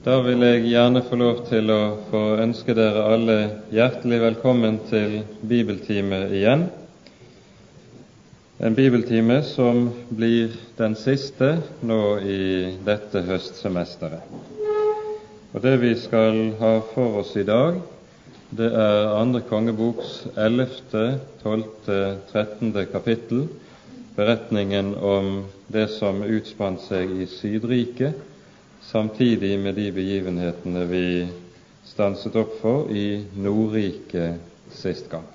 Da vil jeg gjerne få lov til å få ønske dere alle hjertelig velkommen til bibeltime igjen. En bibeltime som blir den siste nå i dette høstsemesteret. Og Det vi skal ha for oss i dag, det er andre kongeboks 11., 12., 13. kapittel, beretningen om det som utspant seg i Sydriket samtidig med de begivenhetene vi stanset opp for i Nordriket sist gang.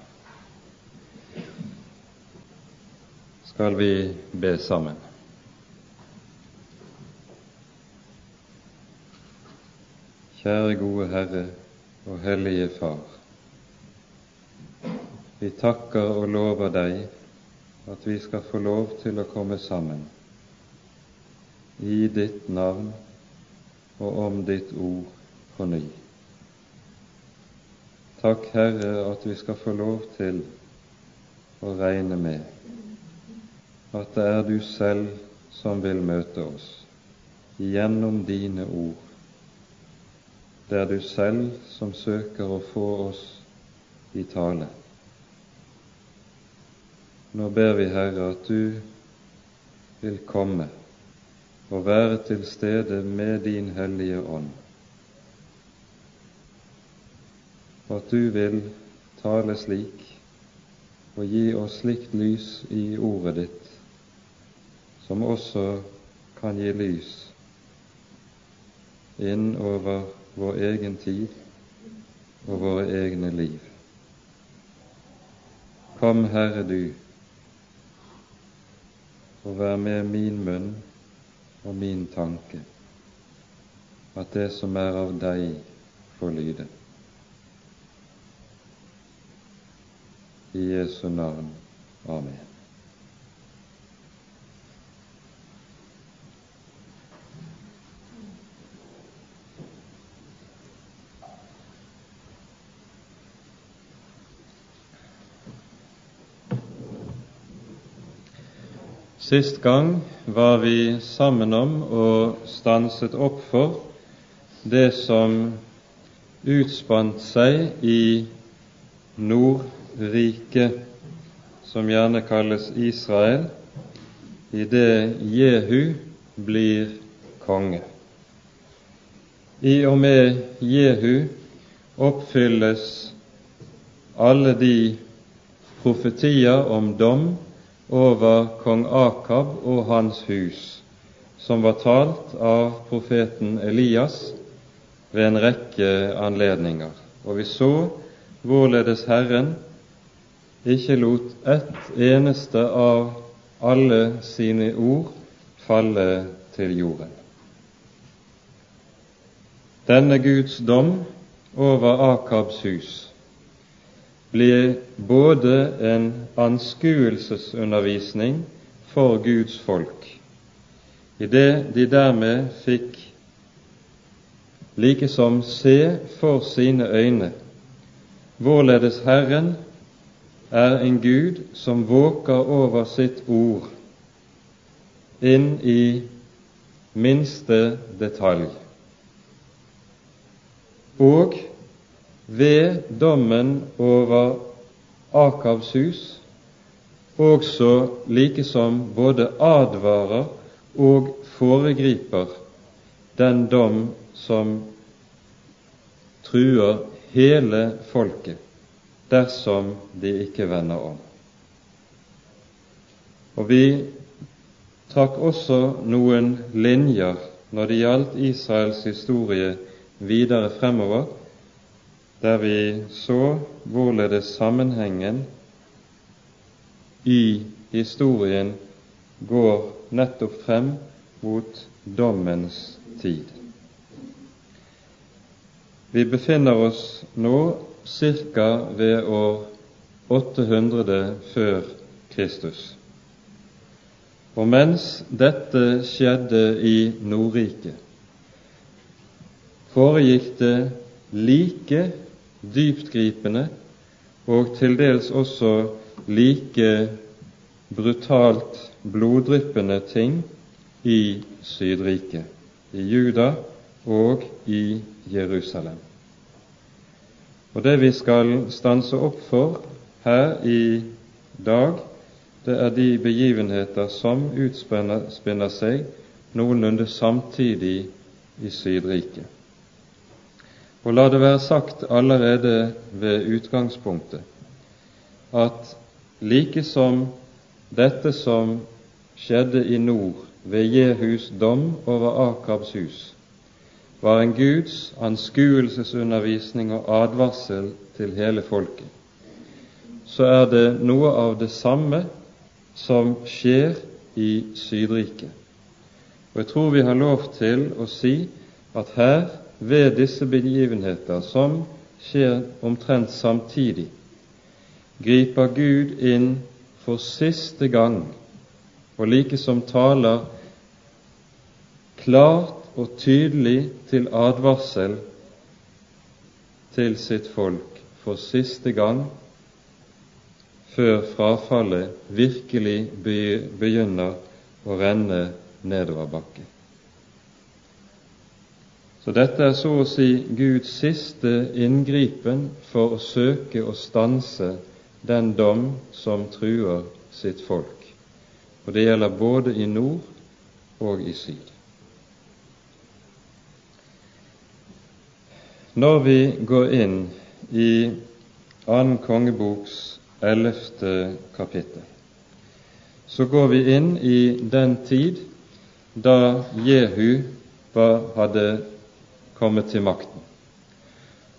Skal vi be sammen? Kjære gode Herre og Hellige Far. Vi takker og lover deg at vi skal få lov til å komme sammen i ditt navn og om ditt ord på ny. Takk, Herre, at vi skal få lov til å regne med at det er du selv som vil møte oss gjennom dine ord. Det er du selv som søker å få oss i tale. Nå ber vi, Herre, at du vil komme å være til stede med din Hellige Ånd, og at du vil tale slik og gi oss slikt lys i ordet ditt, som også kan gi lys inn over vår egen tid og våre egne liv. Kom, Herre, du, og vær med min munn og min tanke at det som er av deg, får lyde. I Jesu navn. Amen. Sist gang var vi sammen om og stanset opp for det som utspant seg i Nordriket, som gjerne kalles Israel, i det Jehu blir konge. I og med Jehu oppfylles alle de profetier om dom over kong Akab og hans hus, som var talt av profeten Elias ved en rekke anledninger. Og vi så hvorledes Herren ikke lot ett eneste av alle sine ord falle til jorden. Denne Guds dom over Akabs hus blir både en anskuelsesundervisning for Guds folk, i det de dermed fikk likesom se for sine øyne. Hvorledes Herren er en Gud som våker over sitt ord inn i minste detalj, og ved dommen over Akavs hus også likesom både advarer og foregriper den dom som truer hele folket dersom de ikke vender om. Og vi trakk også noen linjer når det gjaldt Israels historie videre fremover, der vi så hvorledes sammenhengen i historien går nettopp frem mot dommens tid. Vi befinner oss nå ca. ved år 800 før Kristus. Og mens dette skjedde i Nordriket, foregikk det like dyptgripende og til dels også like brutalt bloddryppende ting i Sydriket, i Juda og i Jerusalem. Og Det vi skal stanse opp for her i dag, det er de begivenheter som utspinner seg noenlunde samtidig i Sydriket. Og la det være sagt allerede ved utgangspunktet at like som dette som skjedde i nord ved Jehus dom over Akabs hus, var en Guds anskuelsesundervisning og advarsel til hele folket, så er det noe av det samme som skjer i Sydriket. Og jeg tror vi har lov til å si at her, ved disse begivenheter som skjer omtrent samtidig, griper Gud inn for siste gang, og like som taler klart og tydelig til advarsel til sitt folk for siste gang før frafallet virkelig begynner å renne nedover bakken. Så dette er så å si Guds siste inngripen for å søke å stanse den dom som truer sitt folk. Og det gjelder både i nord og i syd. Når vi går inn i annen kongeboks ellevte kapittel, så går vi inn i den tid da Jehu hadde kommet til makten.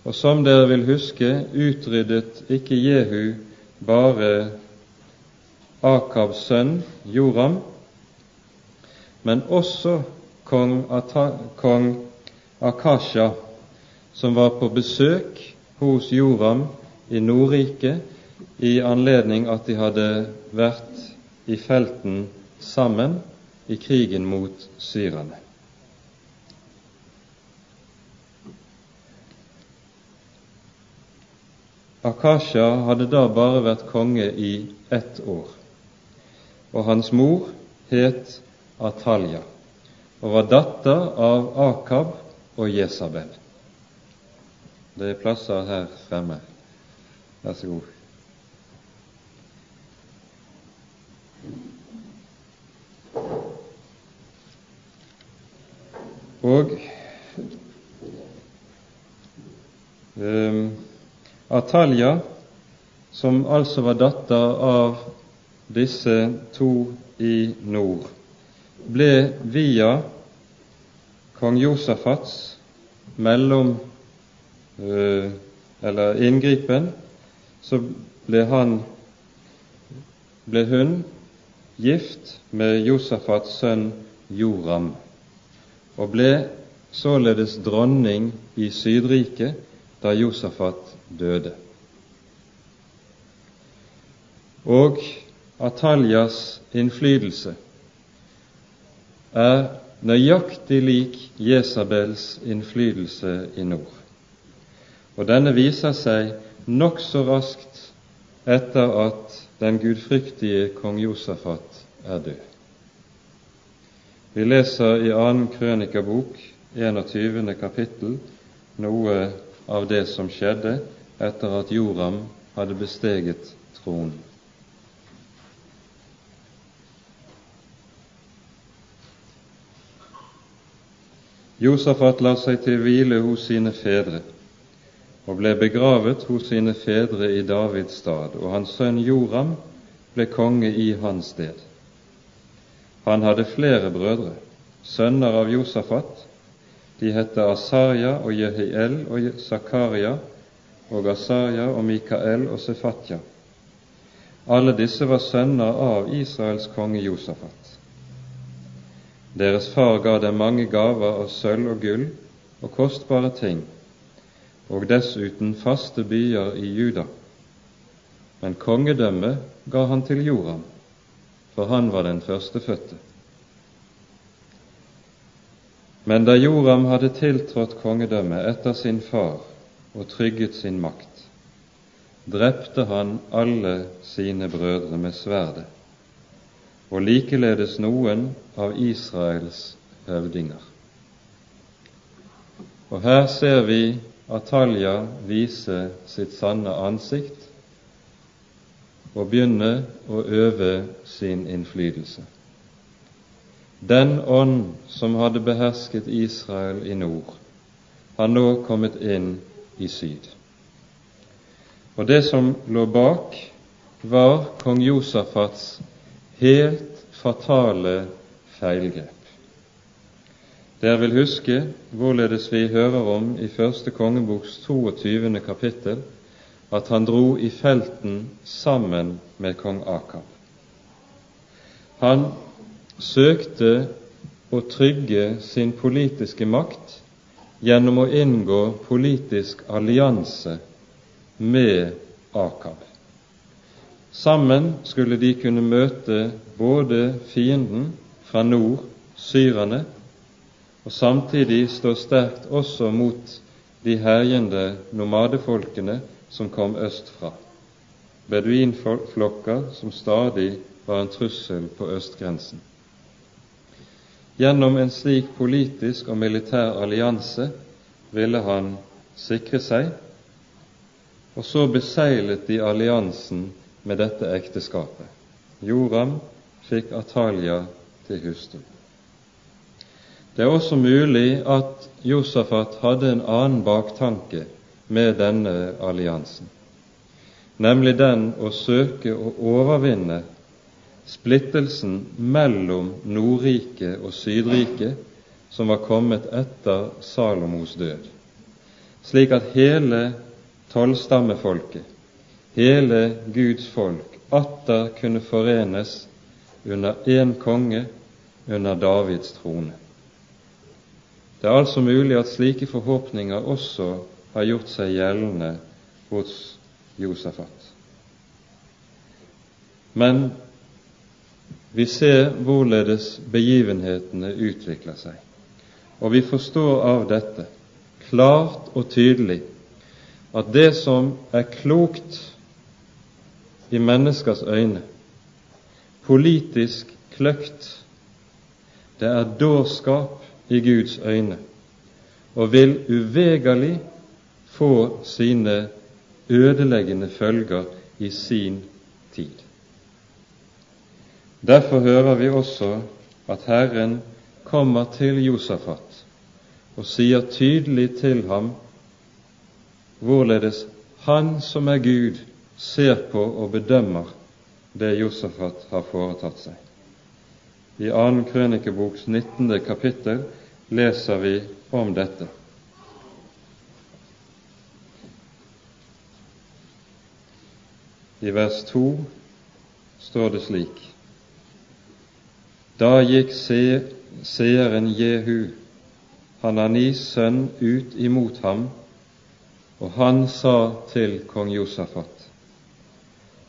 Og som dere vil huske, utryddet ikke Jehu bare Akabs sønn Joram, men også kong, Ata, kong Akasha som var på besøk hos Joram i Nordriket i anledning at de hadde vært i felten sammen i krigen mot syrerne. Akasha hadde da bare vært konge i ett år, og hans mor het Atalja og var datter av Akab og Jesabel. Det er plasser her fremme. Vær så god. Og um, Atalja, som altså var datter av disse to i nord, ble via kong Josafats mellom Eh, eller inngripen, så ble, han, ble hun gift med Josafats sønn Joram og ble således dronning i Sydriket da Josafat døde. Og Ataljas innflytelse er nøyaktig lik Jesabels innflytelse i nord og denne viser seg nokså raskt etter at den gudfryktige kong Josafat er død. Vi leser i annen krønikabok, 21. kapittel, noe av det som skjedde etter at Joram hadde besteget tronen. Josafat la seg til hvile hos sine fedre og ble begravet hos sine fedre i Davids stad, og hans sønn Joram ble konge i hans sted. Han hadde flere brødre, sønner av Josafat. De heter Asarja og Jehiel og Zakaria og Asarja og Mikael og Sefatja. Alle disse var sønner av Israels konge Josafat. Deres far ga dem mange gaver av sølv og gull og kostbare ting, og dessuten faste byer i Juda. Men kongedømmet ga han til Joram, for han var den førstefødte. Men da Joram hadde tiltrådt kongedømmet etter sin far og trygget sin makt, drepte han alle sine brødre med sverdet, og likeledes noen av Israels høvdinger. Og her ser vi Atalja vise sitt sanne ansikt og begynne å øve sin innflytelse. Den ånd som hadde behersket Israel i nord, har nå kommet inn i syd. Og det som lå bak, var kong Josafats helt fatale feilgrep. Dere vil huske hvorledes vi hører om i første kongeboks 22. kapittel at han dro i felten sammen med kong Akab. Han søkte å trygge sin politiske makt gjennom å inngå politisk allianse med Akab. Sammen skulle de kunne møte både fienden fra nord, syrerne, og samtidig stå sterkt også mot de herjende nomadefolkene som kom østfra, beduinflokker som stadig var en trussel på østgrensen. Gjennom en slik politisk og militær allianse ville han sikre seg, og så beseglet de alliansen med dette ekteskapet. Joram fikk Atalia til hustru. Det er også mulig at Josafat hadde en annen baktanke med denne alliansen, nemlig den å søke å overvinne splittelsen mellom Nordriket og Sydriket som var kommet etter Salomos død, slik at hele tolvstammefolket, hele Guds folk, atter kunne forenes under én konge, under Davids trone. Det er altså mulig at slike forhåpninger også har gjort seg gjeldende hos Josafat. Men vi ser hvorledes begivenhetene utvikler seg, og vi forstår av dette klart og tydelig at det som er klokt i menneskers øyne, politisk kløkt, det er dårskap i Guds øyne og vil uvegerlig få sine ødeleggende følger i sin tid. Derfor hører vi også at Herren kommer til Josafat og sier tydelig til ham hvorledes Han som er Gud, ser på og bedømmer det Josafat har foretatt seg. I 2. krønikeboks 19. kapittel leser vi om dette. I vers 2 står det slik Da gikk seeren Jehu, Hananis sønn, ut imot ham, og han sa til kong Josafat,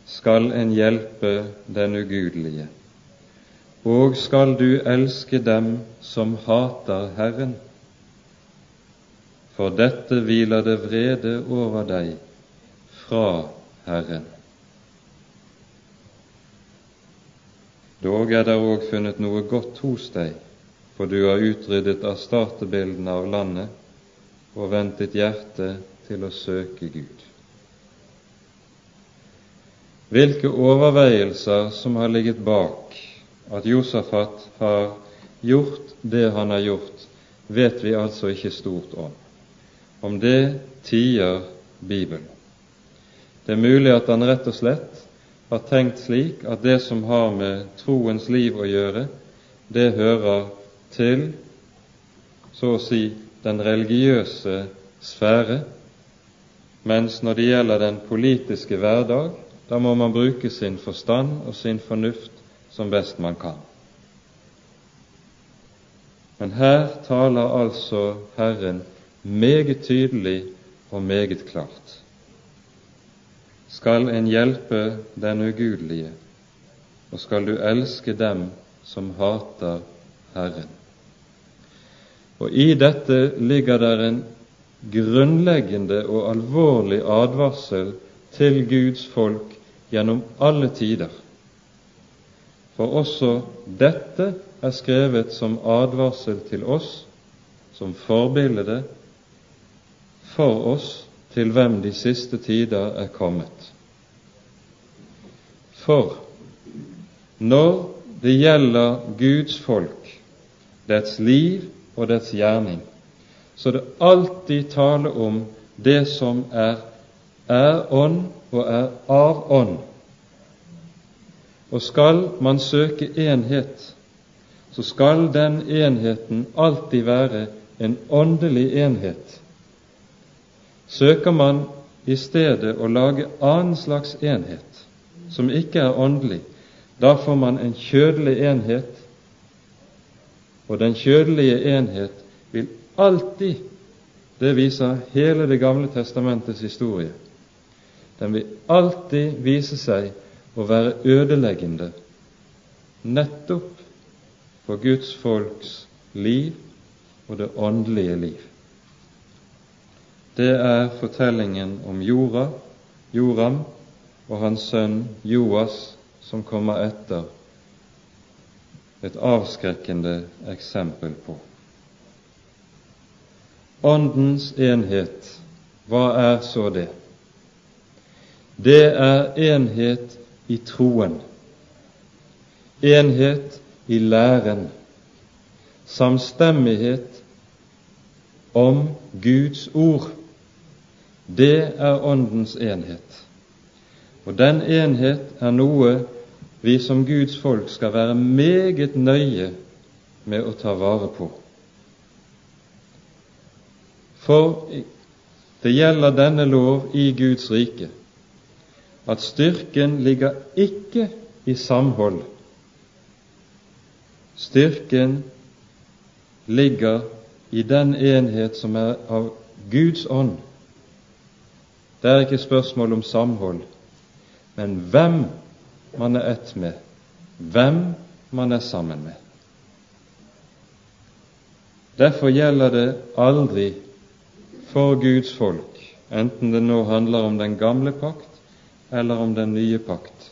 skal en hjelpe den ugudelige? og skal du elske dem som hater Herren, for dette hviler det vrede over deg fra Herren. Dog er det òg funnet noe godt hos deg, for du har utryddet av startebildene av landet og vendt ditt hjerte til å søke Gud. Hvilke overveielser som har ligget bak at Josafat har gjort det han har gjort, vet vi altså ikke stort om. Om det tier Bibelen. Det er mulig at han rett og slett har tenkt slik at det som har med troens liv å gjøre, det hører til, så å si, den religiøse sfære, mens når det gjelder den politiske hverdag, da må man bruke sin forstand og sin fornuft som best man kan. Men her taler altså Herren meget tydelig og meget klart. Skal en hjelpe den ugudelige, og skal du elske dem som hater Herren. Og i dette ligger der en grunnleggende og alvorlig advarsel til Guds folk gjennom alle tider for også dette er skrevet som advarsel til oss, som forbilde for oss til hvem de siste tider er kommet. For når det gjelder Guds folk, dets liv og dets gjerning, så det alltid tale om det som er, er ånd og er av ånd. Og skal man søke enhet, så skal den enheten alltid være en åndelig enhet. Søker man i stedet å lage annen slags enhet, som ikke er åndelig, da får man en kjødelig enhet, og den kjødelige enhet vil alltid Det viser hele Det gamle testamentets historie. Den vil alltid vise seg å være ødeleggende nettopp for Guds folks liv og det åndelige liv. Det er fortellingen om Jorah, Joram og hans sønn Joas som kommer etter, et avskrekkende eksempel på. Åndens enhet, hva er så det? Det er enhet i troen, enhet i læren, samstemmighet om Guds ord. Det er Åndens enhet. Og den enhet er noe vi som Guds folk skal være meget nøye med å ta vare på. For det gjelder denne lov i Guds rike at styrken ligger ikke i samhold. Styrken ligger i den enhet som er av Guds ånd. Det er ikke spørsmål om samhold, men hvem man er ett med, hvem man er sammen med. Derfor gjelder det aldri for Guds folk, enten det nå handler om den gamle pakt eller om den nye pakt.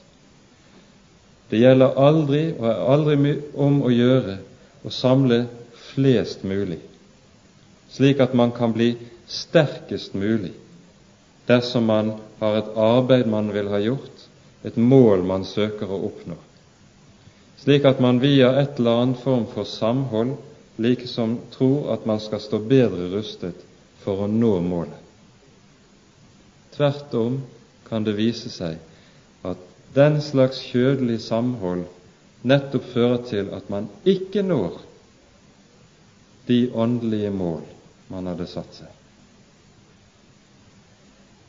Det gjelder aldri og er aldri om å gjøre å samle flest mulig, slik at man kan bli sterkest mulig dersom man har et arbeid man vil ha gjort, et mål man søker å oppnå, slik at man via et eller annet form for samhold likesom tror at man skal stå bedre rustet for å nå målet. Tvert om kan det vise seg at den slags kjødelig samhold nettopp fører til at man ikke når de åndelige mål man hadde satt seg.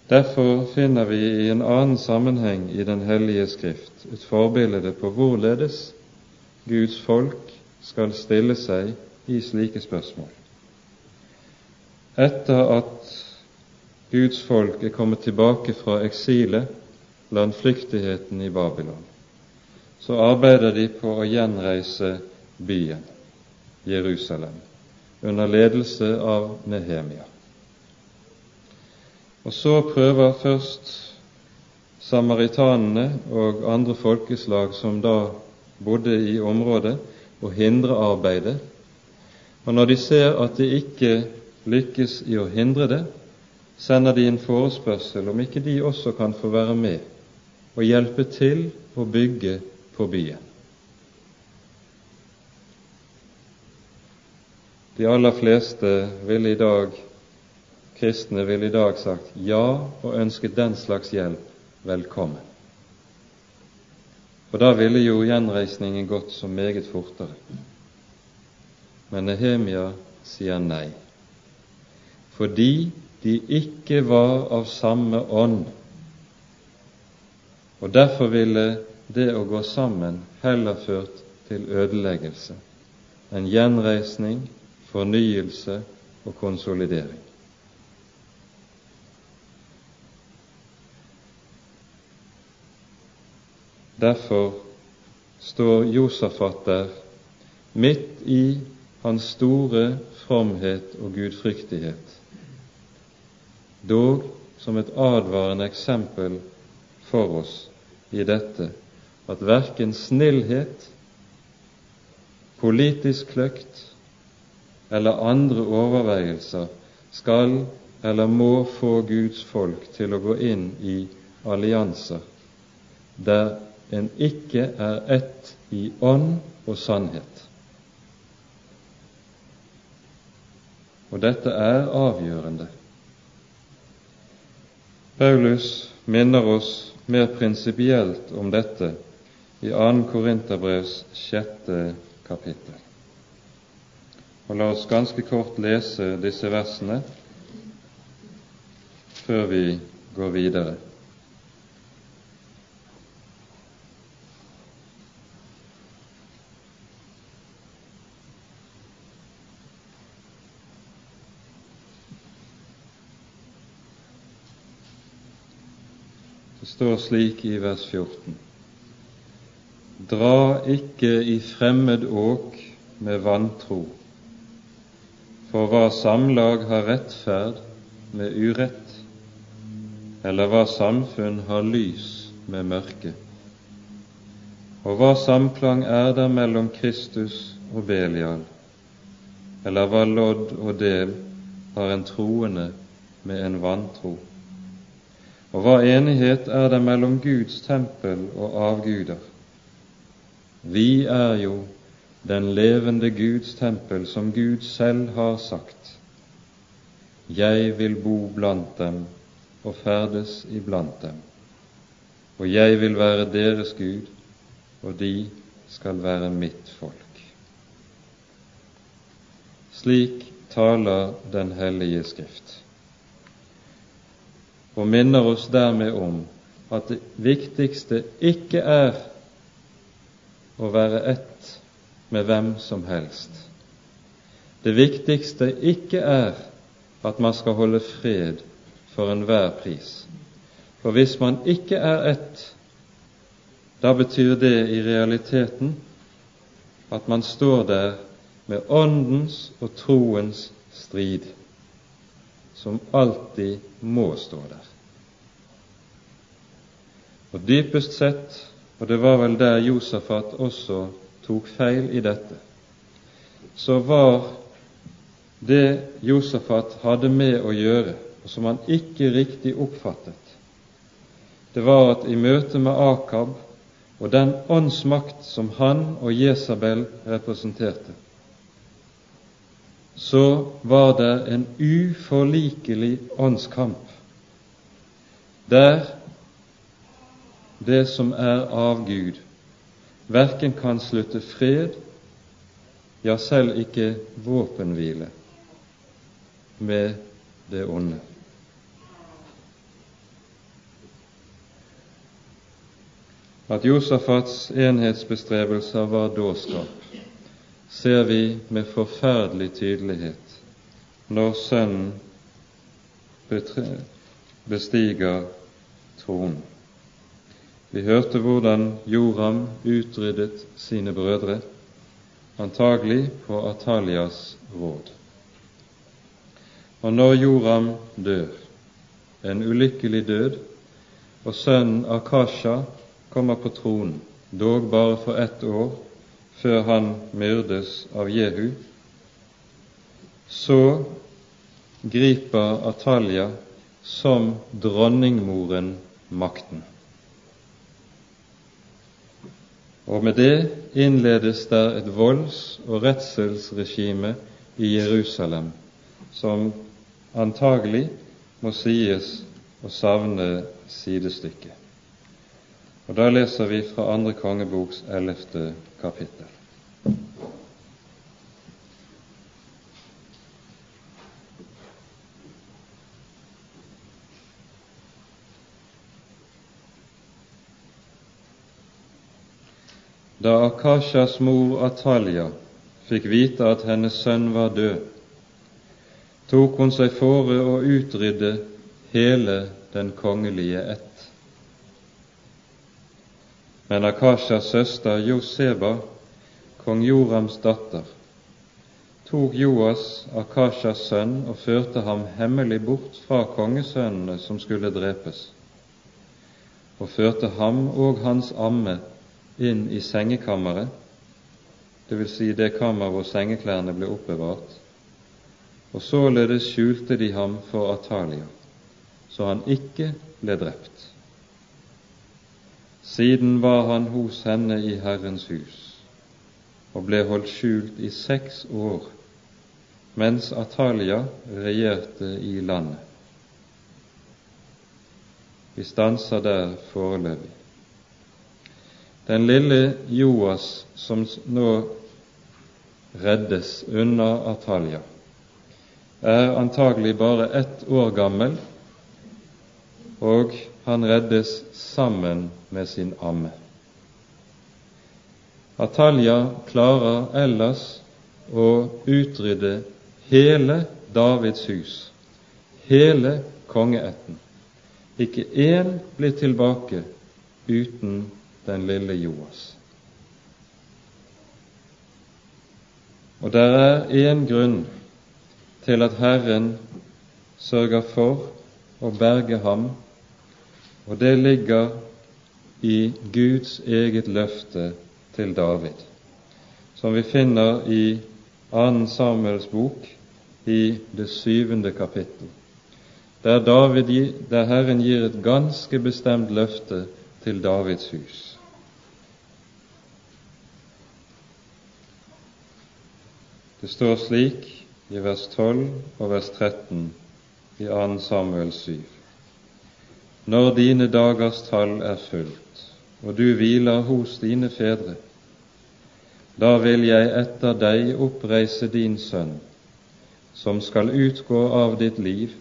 Derfor finner vi i en annen sammenheng i Den hellige Skrift et forbilde på hvorledes Guds folk skal stille seg i slike spørsmål etter at Guds folk er kommet tilbake fra eksilet, landflyktigheten i Babylon, så arbeider de på å gjenreise byen Jerusalem under ledelse av Nehemia. Og så prøver først samaritanene og andre folkeslag som da bodde i området, å hindre arbeidet. Og når de ser at de ikke lykkes i å hindre det, sender de en forespørsel om ikke de også kan få være med og hjelpe til å bygge på byen. De aller fleste ville i dag, kristne ville i dag sagt ja og ønsket den slags hjelp velkommen. For da ville jo gjenreisningen gått så meget fortere. Men Nehemia sier nei fordi de ikke var av samme ånd. Og derfor ville det å gå sammen heller ført til ødeleggelse enn gjenreisning, fornyelse og konsolidering. Derfor står Josafat der midt i hans store fromhet og gudfryktighet. Dog som et advarende eksempel for oss i dette at verken snillhet, politisk kløkt eller andre overveielser skal eller må få Guds folk til å gå inn i allianser der en ikke er ett i ånd og sannhet. Og dette er avgjørende. Paulus minner oss mer prinsipielt om dette i 2. Korinterbrevs sjette kapittel. Og La oss ganske kort lese disse versene før vi går videre. Står slik i vers 14.: Dra ikke i fremmed åk med vantro, for hva samlag har rettferd med urett, eller hva samfunn har lys med mørke? Og hva samklang er der mellom Kristus og Belial, eller hva lodd og del har en troende med en vantro? Og hva enighet er det mellom Guds tempel og avguder? Vi er jo den levende Guds tempel, som Gud selv har sagt. Jeg vil bo blant dem og ferdes iblant dem, og jeg vil være deres Gud, og de skal være mitt folk. Slik taler Den hellige Skrift, og minner oss dermed om at det viktigste ikke er å være ett med hvem som helst. Det viktigste ikke er at man skal holde fred for enhver pris. For hvis man ikke er ett, da betyr det i realiteten at man står der med åndens og troens strid, som alltid må stå der. Og dypest sett, og det var vel der Josafat også tok feil i dette, så var det Josafat hadde med å gjøre, og som han ikke riktig oppfattet, det var at i møte med Akab og den åndsmakt som han og Jesabel representerte, så var det en uforlikelig åndskamp der det som er av Gud, verken kan slutte fred, ja, selv ikke våpenhvile, med det onde. At Josafats enhetsbestrebelser var dårskap, ser vi med forferdelig tydelighet når sønnen bestiger tronen. Vi hørte hvordan Joram utryddet sine brødre, antagelig på Atalias råd. Og når Joram dør, en ulykkelig død, og sønnen Akasha kommer på tronen, dog bare for ett år før han myrdes av Jehu, så griper Atalia som dronningmoren makten. Og med det innledes der et volds- og redselsregime i Jerusalem som antagelig må sies å savne sidestykke. Og Da leser vi fra andre kongeboks ellevte kapittel. Da Akashas mor Atalia fikk vite at hennes sønn var død, tok hun seg fore å utrydde hele den kongelige ett. Men Akashas søster Joseba, kong Jorams datter, tok Joas, Akashas sønn, og førte ham hemmelig bort fra kongesønnene som skulle drepes, og førte ham og hans amme inn i sengekammeret, dvs. Si det kammer hvor sengeklærne ble oppbevart, og således skjulte de ham for Atalia, så han ikke ble drept. Siden var han hos henne i Herrens hus og ble holdt skjult i seks år mens Atalia regjerte i landet. Vi stanser der foreløpig. Den lille Joas som nå reddes unna Atalia, er antagelig bare ett år gammel, og han reddes sammen med sin amme. Atalia klarer ellers å utrydde hele Davids hus, hele kongeætten. Ikke én blir tilbake uten den lille Joas. Og det er én grunn til at Herren sørger for å berge ham, og det ligger i Guds eget løfte til David, som vi finner i 2. Samuels bok i det syvende kapittel der, David, der Herren gir et ganske bestemt løfte til Davids hus. Det står slik i vers 12 og vers 13 i 2. Samuel 7. Når dine dagers tall er fullt, og du hviler hos dine fedre, da vil jeg etter deg oppreise din sønn, som skal utgå av ditt liv,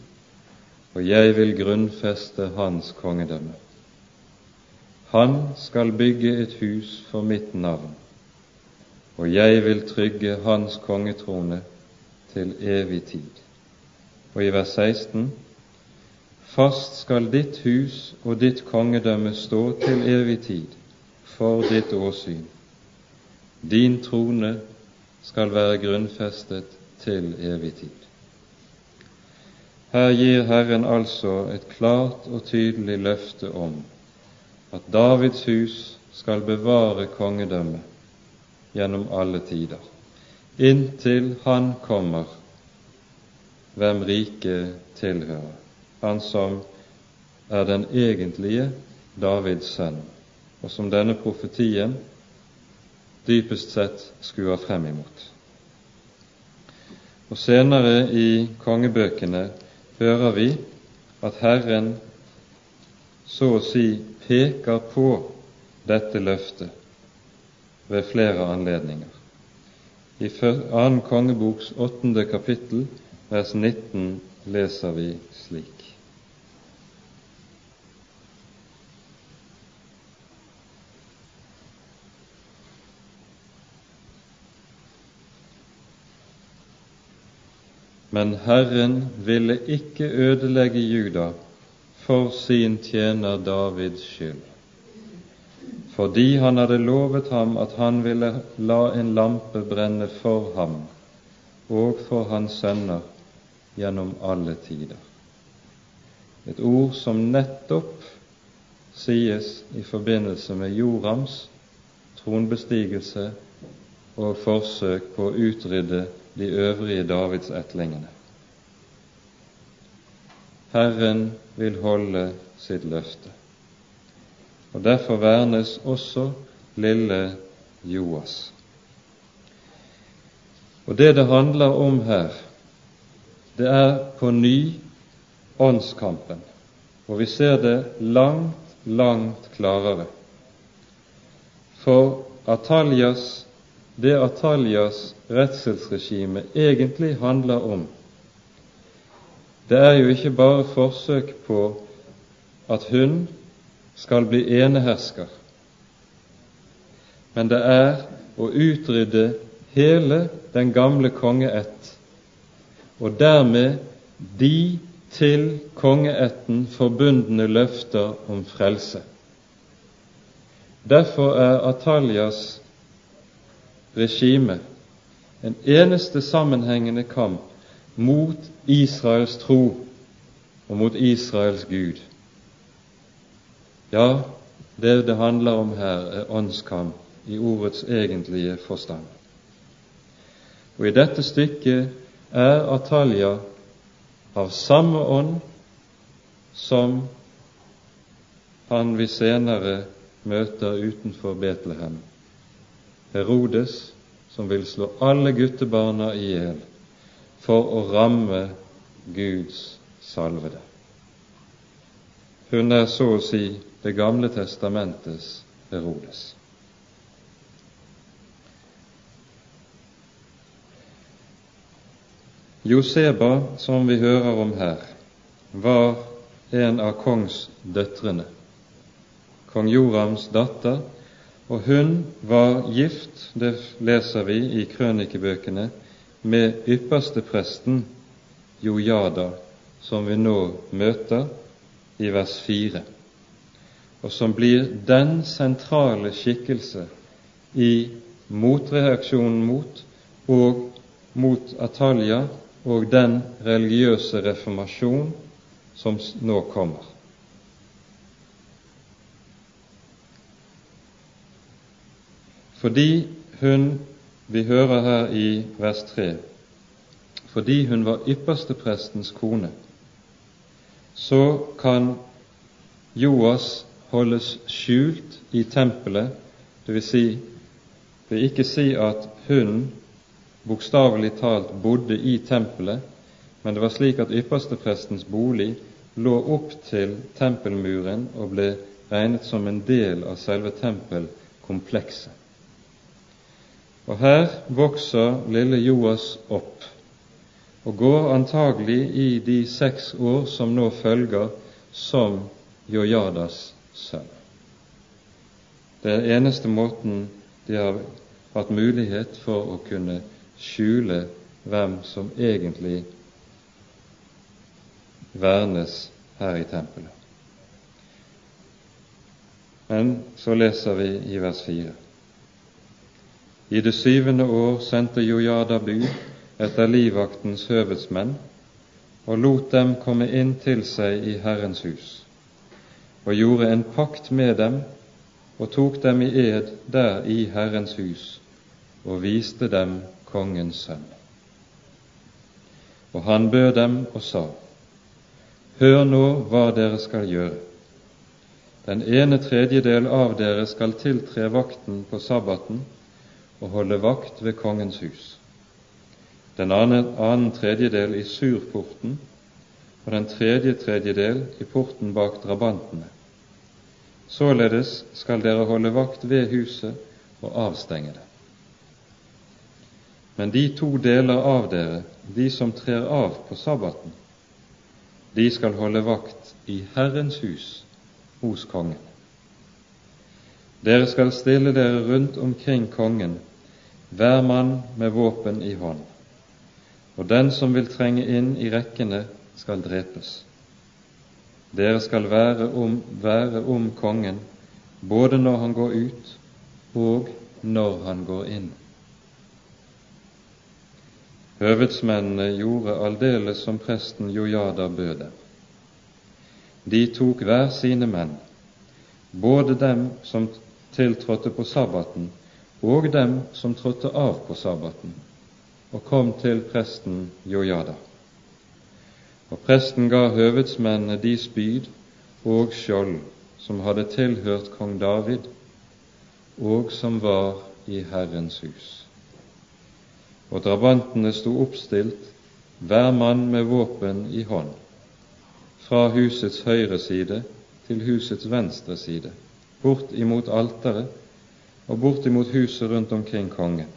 og jeg vil grunnfeste hans kongedømme. Han skal bygge et hus for mitt navn, og jeg vil trygge hans kongetrone til evig tid. Og i vers 16.: Fast skal ditt hus og ditt kongedømme stå til evig tid for ditt åsyn. Din trone skal være grunnfestet til evig tid. Her gir Herren altså et klart og tydelig løfte om at Davids hus skal bevare kongedømmet gjennom alle tider, inntil Han kommer, hvem riket tilhører, han som er den egentlige Davids sønn, og som denne profetien dypest sett skuer frem imot. Og Senere i kongebøkene hører vi at Herren så å si peker på dette løftet ved flere anledninger. I 2. kongeboks 8. kapittel, vers 19, leser vi slik. Men Herren ville ikke ødelegge Juda for sin tjener Davids skyld, fordi han hadde lovet ham at han ville la en lampe brenne for ham og for hans sønner gjennom alle tider. Et ord som nettopp sies i forbindelse med Jorams tronbestigelse og forsøk på å utrydde de øvrige Davids ettlingene. Herren vil holde sitt løfte. Og Derfor vernes også lille Joas. Og Det det handler om her, det er på ny åndskampen, og vi ser det langt, langt klarere. For Atalias det Atalias redselsregime egentlig handler om, det er jo ikke bare forsøk på at hun skal bli enehersker, men det er å utrydde hele den gamle kongeett, og dermed de til kongeætten forbundne løfter om frelse. Derfor er Atalias regime, en eneste sammenhengende kamp mot Israels tro og mot Israels Gud. Ja, det det handler om her, er åndskamp i ordets egentlige forstand. Og i dette stykket er Atalja av samme ånd som han vi senere møter utenfor Betlehem. Herodes, som vil slå alle guttebarna i hjel for å ramme Guds salvede. Hun er så å si Det gamle testamentets Herodes. Joseba, som vi hører om her, var en av kongsdøtrene, kong Jorams datter, og hun var gift, det leser vi i krønikebøkene, med ypperstepresten Jojada, som vi nå møter i vers 4, og som blir den sentrale skikkelse i motreaksjonen mot og mot Atalja og den religiøse reformasjon som nå kommer. Fordi hun, vi hører her i vers 3, fordi hun var yppersteprestens kone, så kan Joas holdes skjult i tempelet, dvs. Si, vil ikke si at hun bokstavelig talt bodde i tempelet, men det var slik at yppersteprestens bolig lå opp til tempelmuren og ble regnet som en del av selve tempelkomplekset. Og her vokser lille Joas opp og går antagelig i de seks år som nå følger som Jojadas sønn. Det er eneste måten de har hatt mulighet for å kunne skjule hvem som egentlig vernes her i tempelet. Men så leser vi i vers 4. I det syvende år sendte Jojada bud etter livvaktens høvedsmenn og lot dem komme inn til seg i Herrens hus, og gjorde en pakt med dem og tok dem i ed der i Herrens hus og viste dem kongens sønn. Og han bød dem og sa:" Hør nå hva dere skal gjøre. Den ene tredjedel av dere skal tiltre vakten på sabbaten og holde vakt ved kongens hus. Den annen, annen tredjedel i surporten og den tredje tredjedel i porten bak drabantene. Således skal dere holde vakt ved huset og avstenge det. Men de to deler av dere, de som trer av på sabbaten, de skal holde vakt i Herrens hus hos kongen. Dere skal stille dere rundt omkring kongen, hver mann med våpen i hånd, og den som vil trenge inn i rekkene, skal drepes. Dere skal være om, være om kongen både når han går ut og når han går inn. Høvedsmennene gjorde aldeles som presten Jojada bød dem. De tok hver sine menn, både dem som tiltrådte på sabbaten, og dem som trådte av på sabbaten, og kom til presten Jojada. Og presten ga høvedsmennene de spyd og skjold som hadde tilhørt kong David, og som var i Herrens hus og drabantene sto oppstilt, hver mann med våpen i hånd, fra husets høyre side til husets venstre side, bort imot alteret og bortimot huset rundt omkring kongen.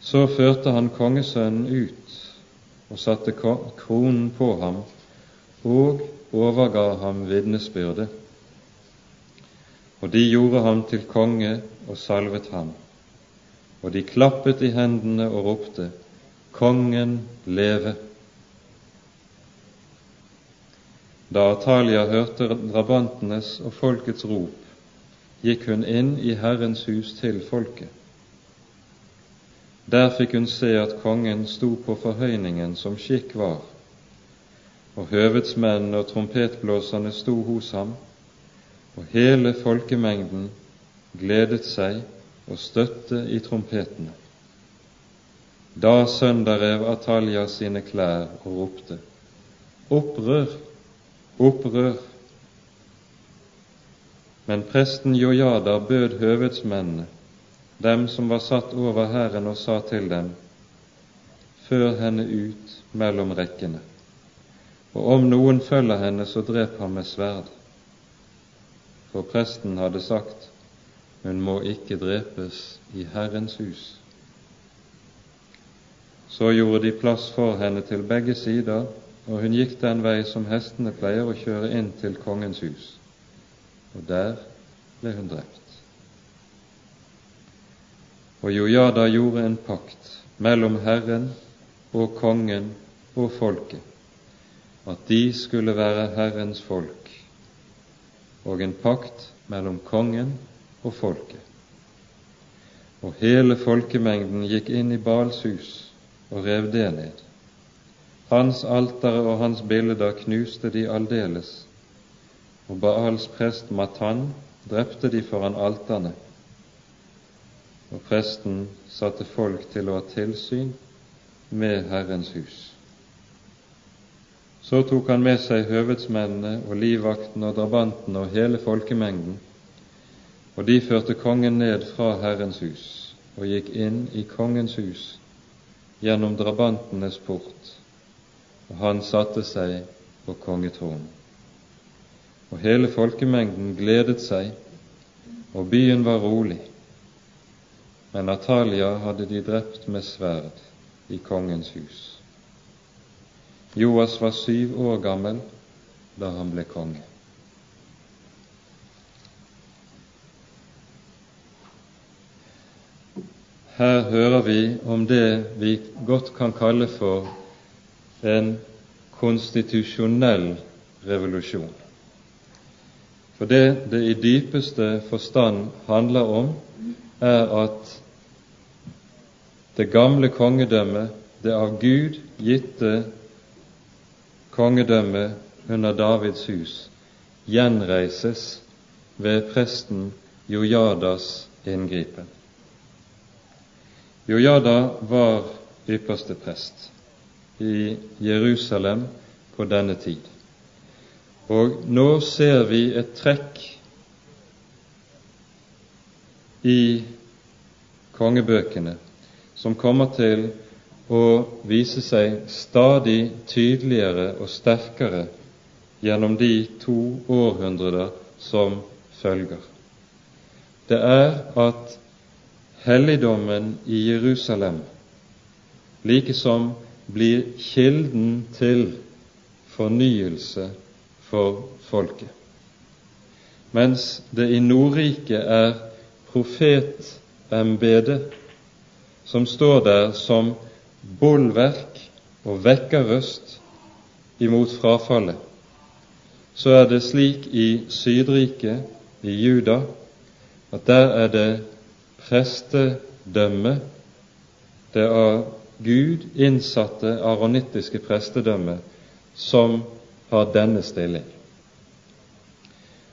Så førte han kongesønnen ut og satte kronen på ham og overga ham vitnesbyrdet. Og de gjorde ham til konge og salvet ham og de klappet i hendene og ropte:" Kongen leve! Da Atalia hørte drabantenes og folkets rop, gikk hun inn i Herrens hus til folket. Der fikk hun se at kongen sto på forhøyningen som skikk var, og høvedsmennene og trompetblåserne sto hos ham, og hele folkemengden gledet seg og støtte i trompetene. Da sønderrev Atalja sine klær og ropte:" Opprør! Opprør! Men presten Jojada bød høvedsmennene, dem som var satt over Herren, og sa til dem:" Før henne ut mellom rekkene, og om noen følger henne, så drep ham med sverd. For presten hadde sagt:" Hun må ikke drepes i Herrens hus. Så gjorde de plass for henne til begge sider, og hun gikk den vei som hestene pleier å kjøre inn til kongens hus. Og der ble hun drept. Og Jojada gjorde en pakt mellom Herren og kongen og folket, at de skulle være Herrens folk, og en pakt mellom kongen og folket. Og hele folkemengden gikk inn i Bals hus og rev det ned. Hans altere og hans bilder knuste de aldeles, og Baals prest Matan drepte de foran alterne. Og presten satte folk til å ha tilsyn med Herrens hus. Så tok han med seg høvedsmennene og livvaktene og drabantene og hele folkemengden, og de førte kongen ned fra Herrens hus og gikk inn i kongens hus gjennom drabantenes port, og han satte seg på kongetronen. Og hele folkemengden gledet seg, og byen var rolig. Men Natalia hadde de drept med sverd i kongens hus. Joas var syv år gammel da han ble konge. Her hører vi om det vi godt kan kalle for en konstitusjonell revolusjon. For det det i dypeste forstand handler om, er at det gamle kongedømmet, det av Gud gitte kongedømmet under Davids hus, gjenreises ved presten Jojadas inngripen. Jojada var ypperste prest i Jerusalem på denne tid. Og nå ser vi et trekk i kongebøkene som kommer til å vise seg stadig tydeligere og sterkere gjennom de to århundrer som følger. Det er at helligdommen i Jerusalem likesom blir kilden til fornyelse for folket. Mens det i Nordriket er profetembedet som står der som bolverk og vekkerrøst imot frafallet, så er det slik i Sydriket, i Juda, at der er det prestedømme, det av Gud innsatte aronittiske prestedømme, som har denne stilling.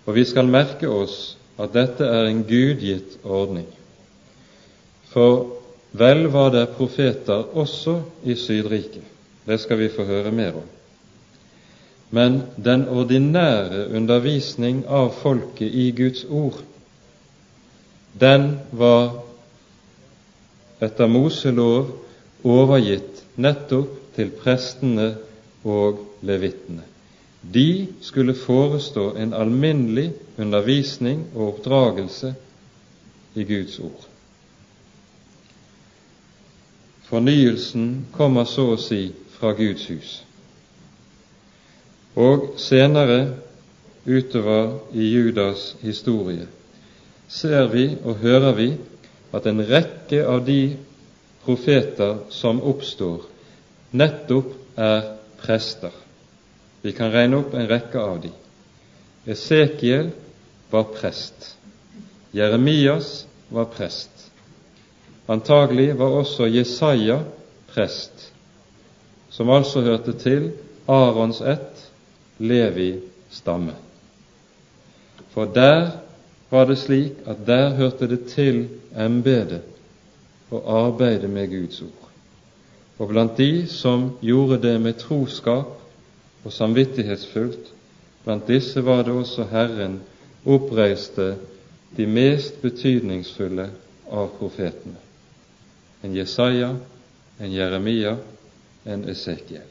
Og vi skal merke oss at dette er en gudgitt ordning. For vel var det profeter også i Sydriket, det skal vi få høre mer om. Men den ordinære undervisning av folket i Guds ord den var etter Moselov overgitt nettopp til prestene og levittene. De skulle forestå en alminnelig undervisning og oppdragelse i Guds ord. Fornyelsen kommer så å si fra Guds hus. Og senere utover i Judas historie ser vi og hører vi at en rekke av de profeter som oppstår, nettopp er prester. Vi kan regne opp en rekke av de. Esekiel var prest. Jeremias var prest. Antagelig var også Jesaja prest, som altså hørte til Arons ett, Levi stamme. For der var det slik at der hørte det til embetet å arbeide med Guds ord. Og blant de som gjorde det med troskap og samvittighetsfullt, blant disse var det også Herren oppreiste de mest betydningsfulle av profetene. En Jesaja, en Jeremia, en Esekiel.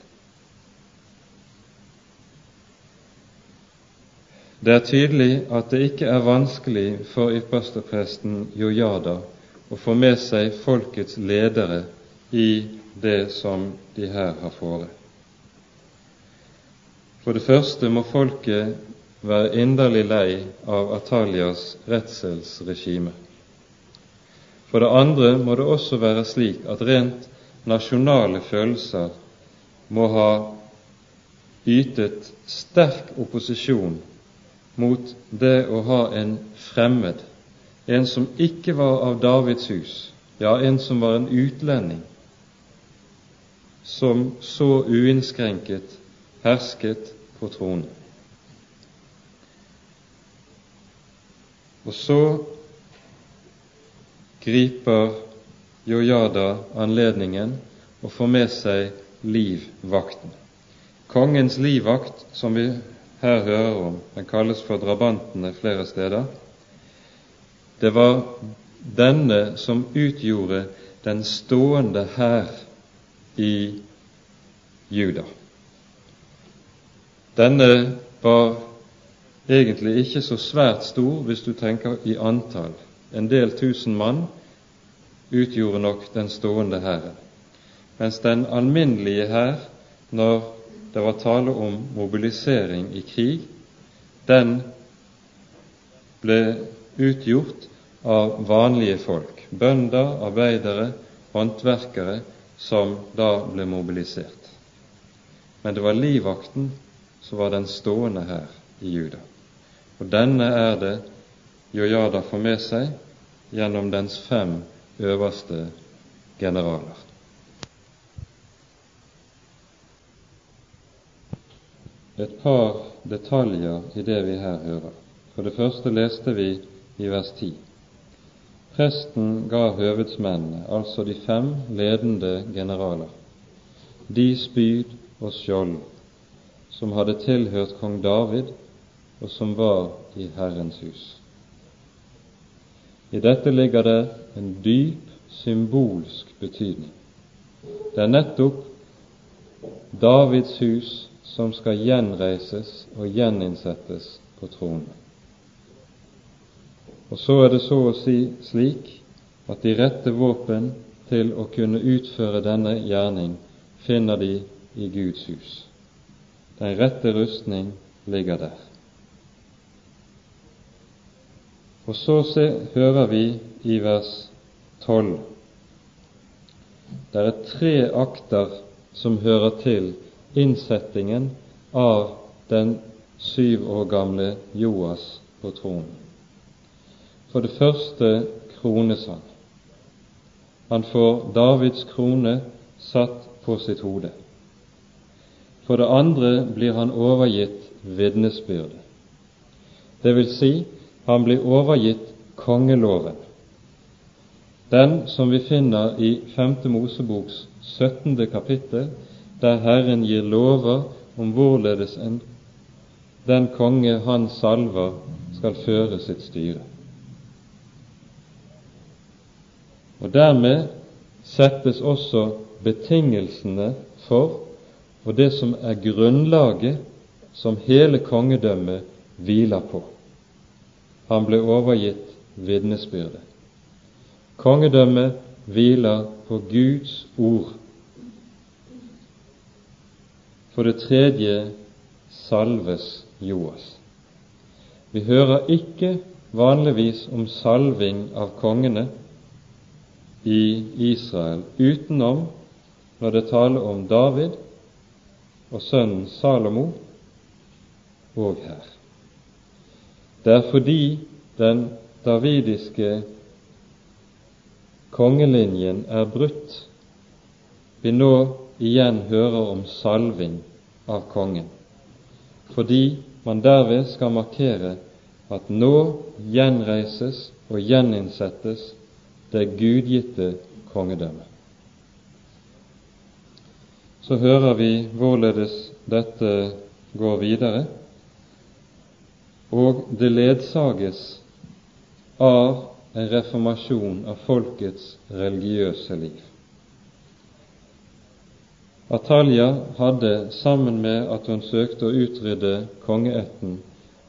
Det er tydelig at det ikke er vanskelig for ypperstepresten Jojada å få med seg folkets ledere i det som de her har fore. For det første må folket være inderlig lei av Atalias redselsregime. For det andre må det også være slik at rent nasjonale følelser må ha ytet sterk opposisjon mot det å ha en fremmed, en som ikke var av Davids hus, ja, en som var en utlending, som så uinnskrenket hersket på tronen. Og så griper Jojada anledningen og får med seg livvakten. Kongens livvakt, som vi her hører om, den kalles for drabantene flere steder. Det var denne som utgjorde den stående hær i Juda. Denne var egentlig ikke så svært stor hvis du tenker i antall. En del tusen mann utgjorde nok den stående hæren, mens den alminnelige hær, når det var tale om mobilisering i krig, den ble utgjort av vanlige folk, bønder, arbeidere, håndverkere, som da ble mobilisert. Men det var livvakten som var den stående her i Juda. Og denne er det Jojada får med seg gjennom dens fem øverste generaler. Et par detaljer i det vi her hører. For det første leste vi i vers 10. Presten ga høvedsmennene, altså de fem ledende generaler, de spyd og skjold som hadde tilhørt kong David og som var i Herrens hus. I dette ligger det en dyp symbolsk betydning. Det er nettopp Davids hus som skal gjenreises og gjeninnsettes på tronen. Og så er det så å si slik at de rette våpen til å kunne utføre denne gjerning finner de i Guds hus. Den rette rustning ligger der. Og så se, hører vi i vers 12 Det er tre akter som hører til innsettingen av den syv år gamle Joas på tronen. For det første kronesang. Han får Davids krone satt på sitt hode. For det andre blir han overgitt vitnesbyrdet. Det vil si, han blir overgitt kongeloven, den som vi finner i 5. Moseboks 17. kapittel, der Herren gir lover om hvorledes en, den konge han salver, skal føre sitt styre. Og Dermed settes også betingelsene for og det som er grunnlaget som hele kongedømmet hviler på han ble overgitt vitnesbyrdet. Kongedømmet hviler på Guds ord. For det tredje salves Joas. Vi hører ikke vanligvis om salving av kongene i Israel utenom når det taler om David og sønnen Salomo og her. Det er fordi den davidiske kongelinjen er brutt, vi nå igjen hører om salving av kongen, fordi man derved skal markere at nå gjenreises og gjeninnsettes det gudgitte kongedømmet. Så hører vi hvorledes dette går videre, og det ledsages av en reformasjon av folkets religiøse liv. Atalja hadde, sammen med at hun søkte å utrydde kongeætten,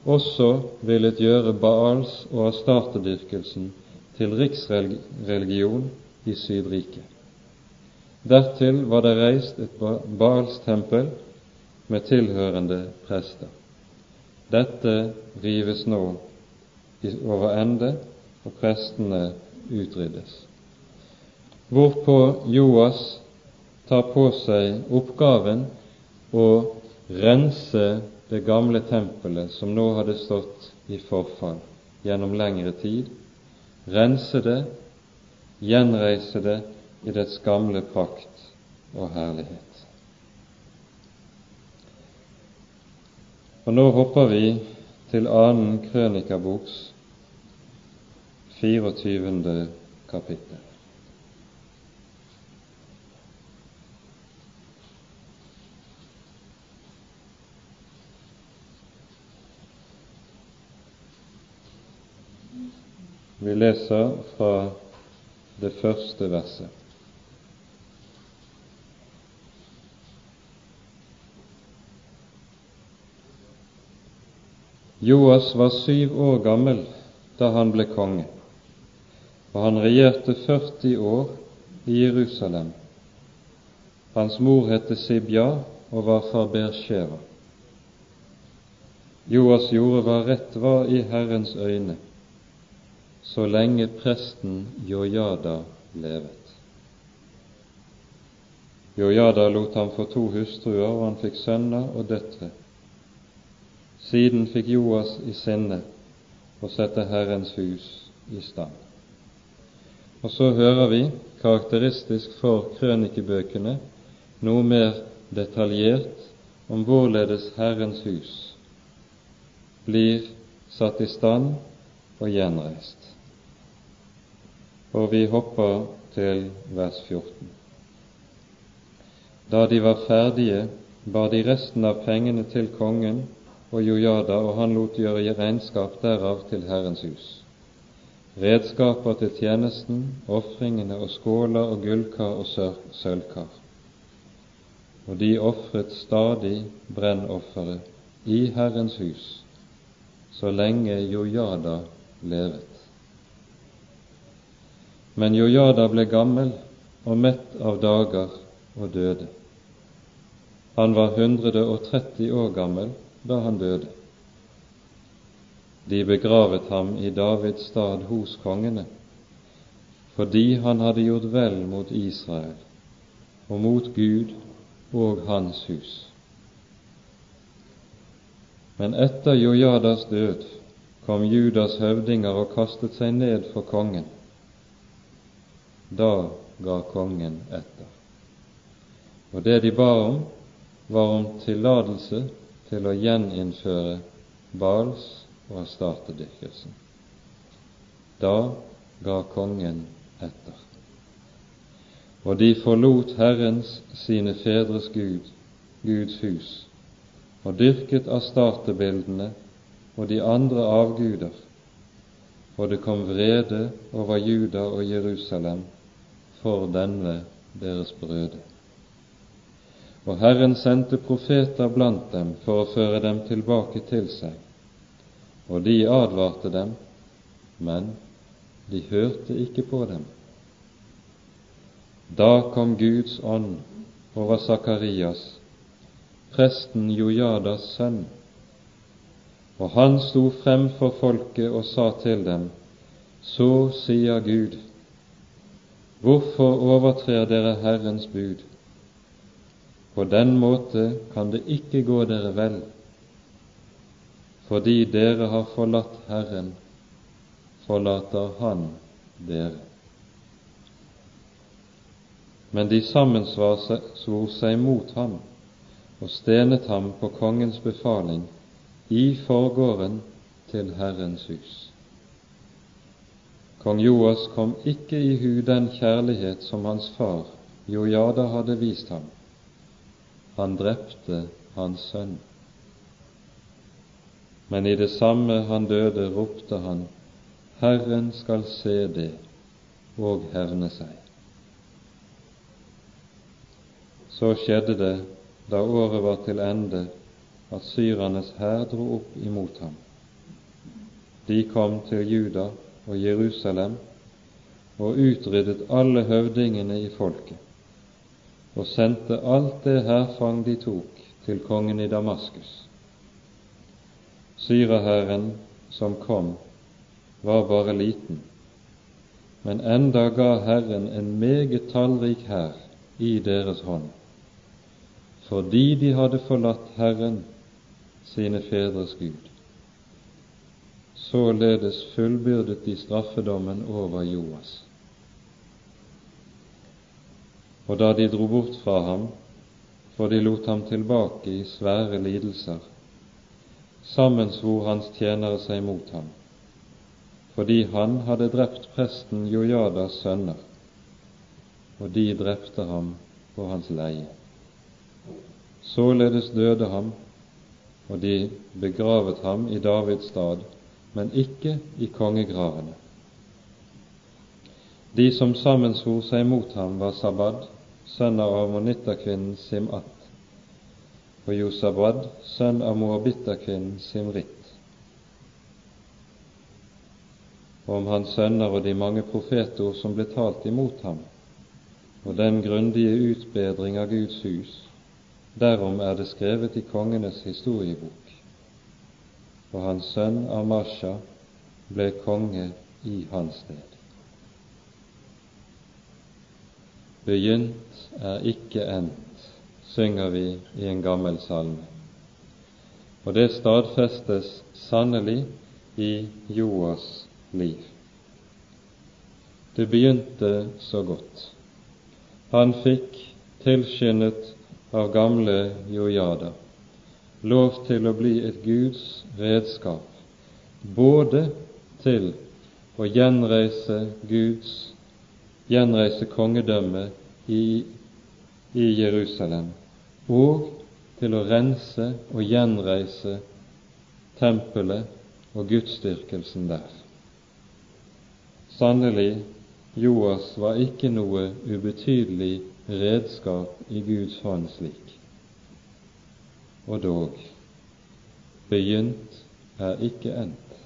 også villet gjøre Baals og astartedyrkelsen til riksreligion i Sydriket. Dertil var det reist et Baals-tempel med tilhørende prester. Dette rives nå over ende, og prestene utryddes. Hvorpå Joas tar på seg oppgaven å rense det gamle tempelet som nå hadde stått i forfall gjennom lengre tid, rense det, gjenreise det i dets gamle prakt og herlighet. Og nå hopper vi til annen krønikaboks 24. kapittel. Vi leser fra det første verset. Joas var syv år gammel da han ble konge, og han regjerte 40 år i Jerusalem. Hans mor het Sibja og var fra Bersheva. Joas gjorde hva rett var i Herrens øyne, så lenge presten Jojada levet. Jojada lot ham få to hustruer, og han fikk sønner og døtre. Siden fikk Joas i sinne å sette Herrens hus i stand. Og så hører vi, karakteristisk for krønikebøkene, noe mer detaljert om hvorledes Herrens hus blir satt i stand og gjenreist. Og vi hopper til vers 14. Da de var ferdige, bar de resten av pengene til kongen og Jojada, og han lot gjøre regnskap derav til Herrens hus. Redskaper til tjenesten, ofringene og skåler og gullkar og sølvkar. Og de ofret stadig brennofferet i Herrens hus så lenge Jojada levet. Men Jojada ble gammel og mett av dager og døde. Han var 130 år gammel da han døde. De begravet ham i Davids stad hos kongene, fordi han hadde gjort vel mot Israel og mot Gud og hans hus. Men etter Jojadas død kom Judas høvdinger og kastet seg ned for kongen. Da ga kongen etter. Og det de ba om, var om tillatelse til å gjeninnføre Bals og astartedyrkelsen. Da ga kongen etter. Og de forlot Herrens, sine fedres Gud, Guds hus, og dyrket astartebildene og de andre avguder, og det kom vrede over Juda og Jerusalem for denne deres brøde. Og Herren sendte profeter blant dem for å føre dem tilbake til seg. Og de advarte dem, men de hørte ikke på dem. Da kom Guds ånd over Sakarias, presten Jojadas sønn, og han sto frem for folket og sa til dem, Så sier Gud, hvorfor overtrer dere Herrens bud? På den måte kan det ikke gå dere vel, fordi dere har forlatt Herren, forlater Han dere. Men de sammensvor seg mot ham og stenet ham på kongens befaling i forgården til Herrens hus. Kong Joas kom ikke i hu den kjærlighet som hans far Jojada hadde vist ham, han drepte hans sønn. Men i det samme han døde, ropte han, Herren skal se det og hevne seg. Så skjedde det da året var til ende, at syrernes hær dro opp imot ham. De kom til Juda og Jerusalem og utryddet alle høvdingene i folket, og sendte alt det hærfang de tok, til kongen i Damaskus. Syreherren som kom, var bare liten, men enda ga Herren en meget tallrik hær i deres hånd, fordi de hadde forlatt Herren, sine fedres Gud. Således fullbyrdet de straffedommen over Joas. Og da de dro bort fra ham, for de lot ham tilbake i svære lidelser, sammensvor hans tjenere seg mot ham, fordi han hadde drept presten Jojadas sønner, og de drepte ham på hans leie. Således døde ham, og de begravet ham i Davids stad, men ikke i kongegravene. De som sammensvor seg mot ham, var Sabad, sønn av ammonitterkvinnen Simat, og Josabad, sønn av moabitterkvinnen Simrit. om hans sønner og de mange profetord som ble talt imot ham, og den grundige utbedring av Guds hus, derom er det skrevet i kongenes historiebok. Og hans sønn Amasha ble konge i hans sted. Begynt er ikke endt, synger vi i en gammel salme. Og det stadfestes sannelig i Joas liv. Det begynte så godt. Han fikk tilskyndet av gamle Jojada lov til å bli et Guds redskap, både til å gjenreise Guds gjenreise kongedømmet i, i Jerusalem, og til å rense og gjenreise tempelet og gudsdyrkelsen der. Sannelig, Joas var ikke noe ubetydelig redskap i Guds hånd slik. Og dog, begynt er ikke endt.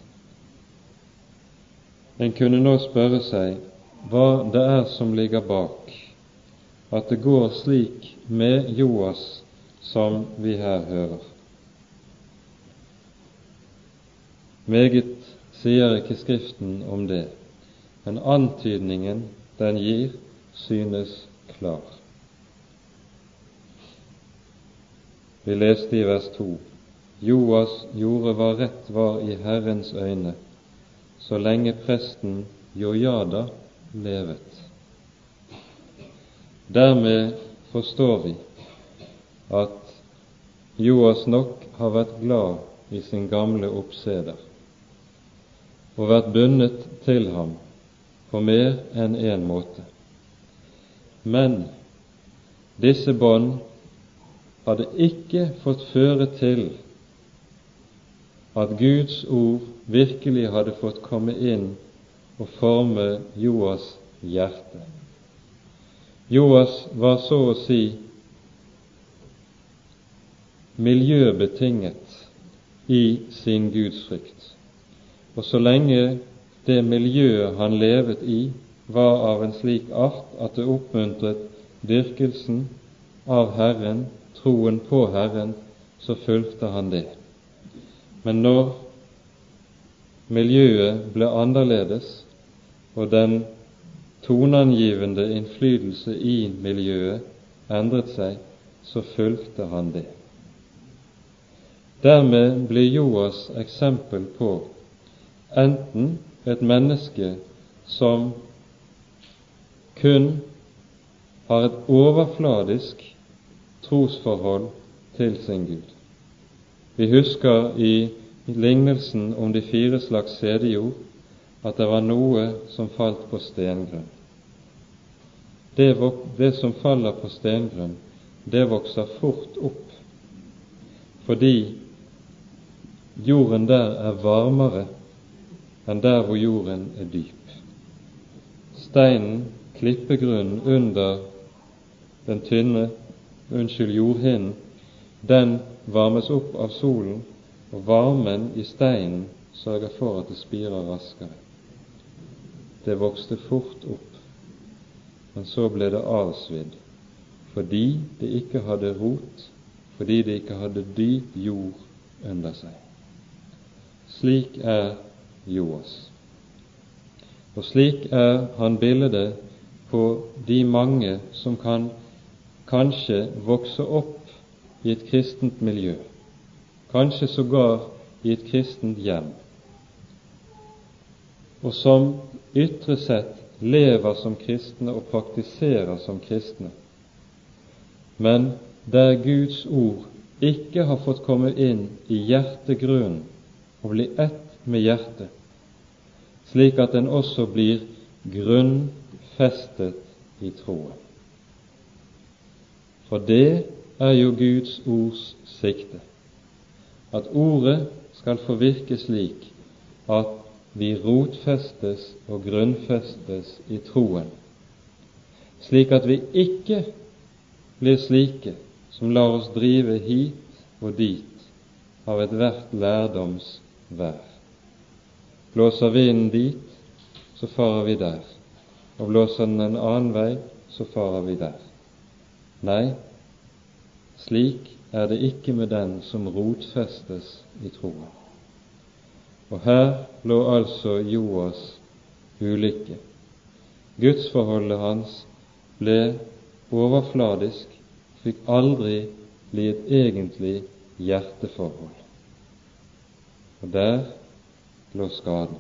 En kunne nå spørre seg hva det er som ligger bak at det går slik med Joas som vi her hører. Meget sier ikke Skriften om det, men antydningen den gir, synes klar. Vi leste i vers 2 Joas gjorde hva rett var i Herrens øyne, så lenge presten Jojada levet. Dermed forstår vi at Joas nok har vært glad i sin gamle oppseder og vært bundet til ham på mer enn én en måte. Men disse bånd hadde ikke fått føre til at Guds ord virkelig hadde fått komme inn og forme Joas hjerte. Joas var så å si miljøbetinget i sin gudsfrykt. Og så lenge det miljøet han levet i, var av en slik art at det oppmuntret dyrkelsen av Herren, troen på Herren, så fulgte han det. Men når miljøet ble annerledes, og den toneangivende innflytelse i miljøet endret seg, så fulgte han det. Dermed blir Joas eksempel på enten et menneske som kun har et overfladisk trosforhold til sin Gud. Vi husker i lignelsen om de fire slags sædejord at det var noe som falt på stengrunn. Det, det som faller på stengrunn, det vokser fort opp, fordi jorden der er varmere enn der hvor jorden er dyp. Steinen, klippegrunnen under den tynne, unnskyld, jordhinnen, den varmes opp av solen, og varmen i steinen sørger for at det spirer raskere. Det vokste fort opp, men så ble det avsvidd fordi det ikke hadde rot, fordi det ikke hadde dyp jord under seg. Slik er Joas. Og slik er han bildet på de mange som kan kanskje vokse opp i et kristent miljø, kanskje sågar i et kristent hjem, og som ytre sett lever som kristne og praktiserer som kristne, men der Guds ord ikke har fått komme inn i hjertegrunnen og bli ett med hjertet, slik at den også blir grunnfestet i troen. For det er jo Guds ords sikte, at ordet skal få virke slik at vi rotfestes og grunnfestes i troen, slik at vi ikke blir slike som lar oss drive hit og dit av ethvert lærdomsvær. Blåser vinden dit, så farer vi der, og blåser den en annen vei, så farer vi der. Nei, slik er det ikke med den som rotfestes i troen. Og her lå altså Joas ulykke. Gudsforholdet hans ble overfladisk, fikk aldri bli et egentlig hjerteforhold. Og der lå skaden.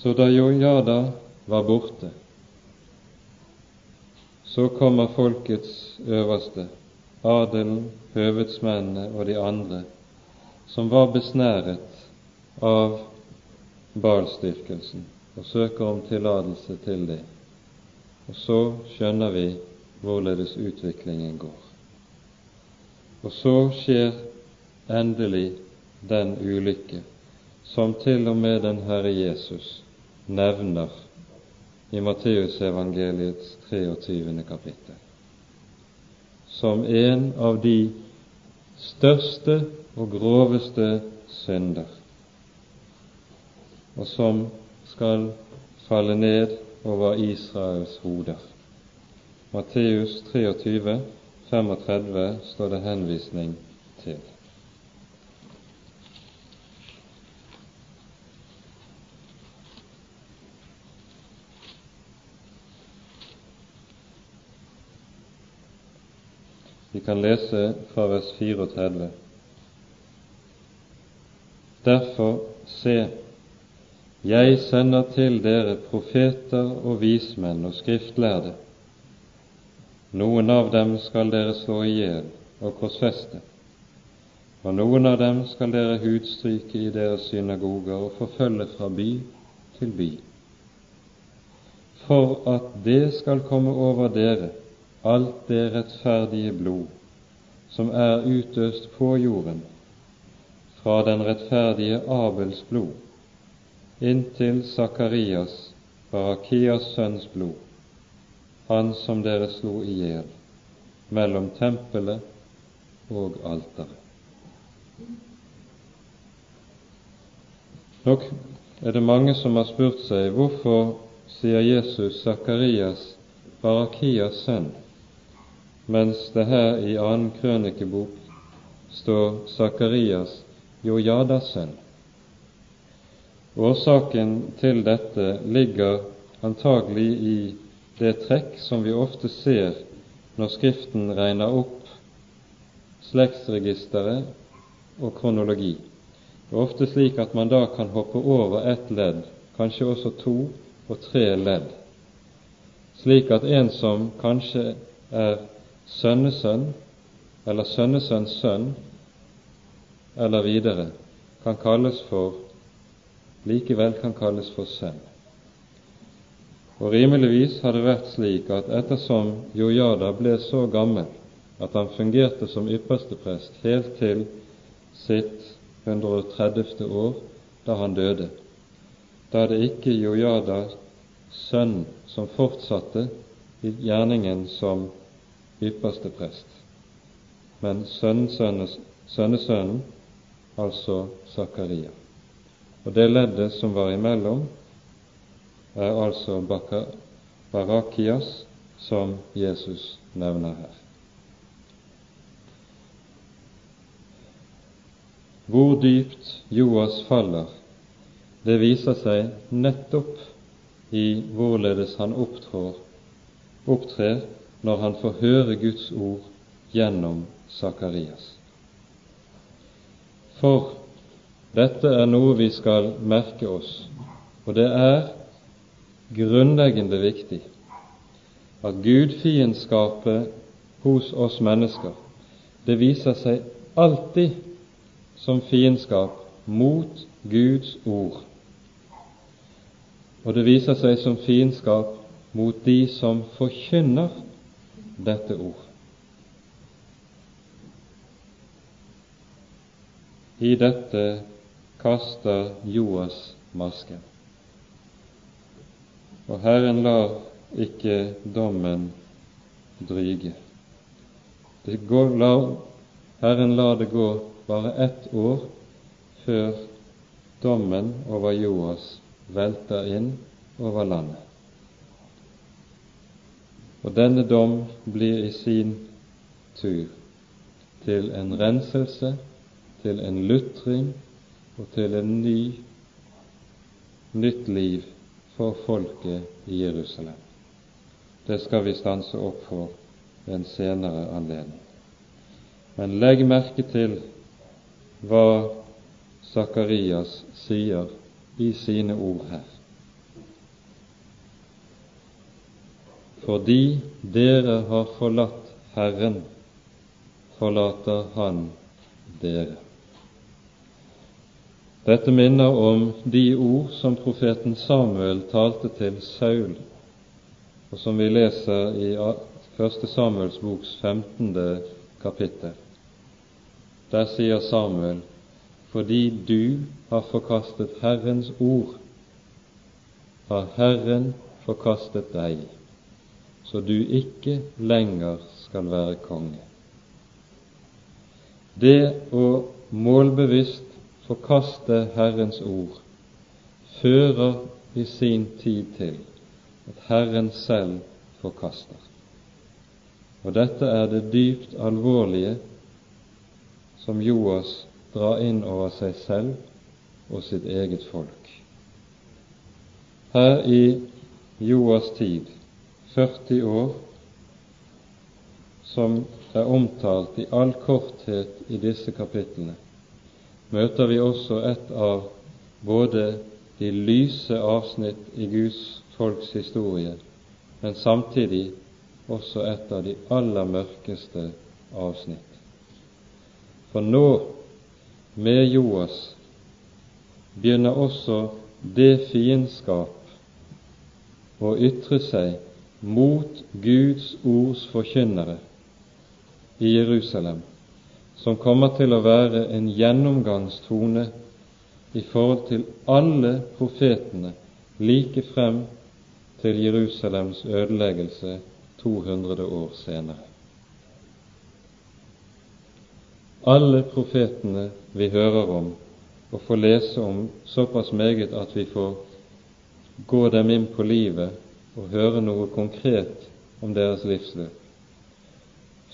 Så da Jojada var borte, så kommer folkets øverste, adelen, høvedsmennene og de andre, som var besnæret av balstyrkelsen, og søker om tillatelse til det. Og så skjønner vi hvorledes utviklingen går. Og så skjer endelig den ulykke som til og med den Herre Jesus nevner i Matteusevangeliets 23. kapittel, som en av de største og groveste synder, og som skal falle ned over Israels hoder. Matteus 23, 35 står det henvisning til. Vi kan lese fra vers 34. Derfor se, jeg sender til dere profeter og vismenn og skriftlærde. Noen av dem skal dere slå i hjel og korsfeste, og noen av dem skal dere hudstryke i deres synagoger og forfølge fra by til by, for at det skal komme over dere alt det rettferdige blod som er utøst på jorden, fra den rettferdige Abels blod inntil Sakarias, Barakias sønns blod, han som dere slo i hjel mellom tempelet og alteret. Nok er det mange som har spurt seg hvorfor sier Jesus Sakarias Barakias sønn, mens det her i annen krønikebok står Sakarias Jojadas sønn. Årsaken til dette ligger antagelig i det trekk som vi ofte ser når Skriften regner opp slektsregisteret og kronologi. Det er ofte slik at man da kan hoppe over ett ledd, kanskje også to og tre ledd, slik at en som kanskje er sønnesønn eller sønnesønns sønn eller videre, kan kalles for likevel kan kalles for sønn. Og rimeligvis har det vært slik at ettersom Jojada ble så gammel at han fungerte som ypperste prest helt til sitt 130. år, da han døde, da det ikke Jojadas sønn som fortsatte i gjerningen som ypperste prest, men sønnesønnen, altså Zakaria. Og det leddet som var imellom, er altså Barakias, som Jesus nevner her. Hvor dypt Joas faller, det viser seg nettopp i hvorledes han opptrår, opptrer når han får høre Guds ord gjennom Sakarias. For dette er noe vi skal merke oss, og det er grunnleggende viktig at gudfiendskapet hos oss mennesker, det viser seg alltid som fiendskap mot Guds ord. Og det viser seg som fiendskap mot de som forkynner dette ord. I dette kaster Joas masken. Og Herren lar ikke dommen dryge. Går, la, Herren lar det gå bare ett år før dommen over Joas velter inn over landet. Og denne dom blir i sin tur til en renselse, til en lutring og til en ny, nytt liv for folket i Jerusalem. Det skal vi stanse opp for ved en senere anledning. Men legg merke til hva Sakarias sier i sine ord her. Fordi dere har forlatt Herren, forlater Han dere. Dette minner om de ord som profeten Samuel talte til Saul, og som vi leser i 1. Samuels boks 15. kapittel. Der sier Samuel, fordi du har forkastet Herrens ord, har Herren forkastet deg så du ikke lenger skal være konge. Det å målbevisst forkaste Herrens ord fører i sin tid til at Herren selv forkaster. Og dette er det dypt alvorlige som Joas drar inn over seg selv og sitt eget folk. Her i Joas tid 40 år, som er omtalt i all korthet i disse kapitlene, møter vi også et av både de lyse avsnitt i Guds folks historie, men samtidig også et av de aller mørkeste avsnitt. For nå, med Joas, begynner også det fiendskap å ytre seg mot Guds ords forkynnere i Jerusalem, som kommer til å være en gjennomgangstone i forhold til alle profetene like frem til Jerusalems ødeleggelse 200 år senere. Alle profetene vi hører om og får lese om såpass meget at vi får gå dem inn på livet og høre noe konkret om deres livsløp.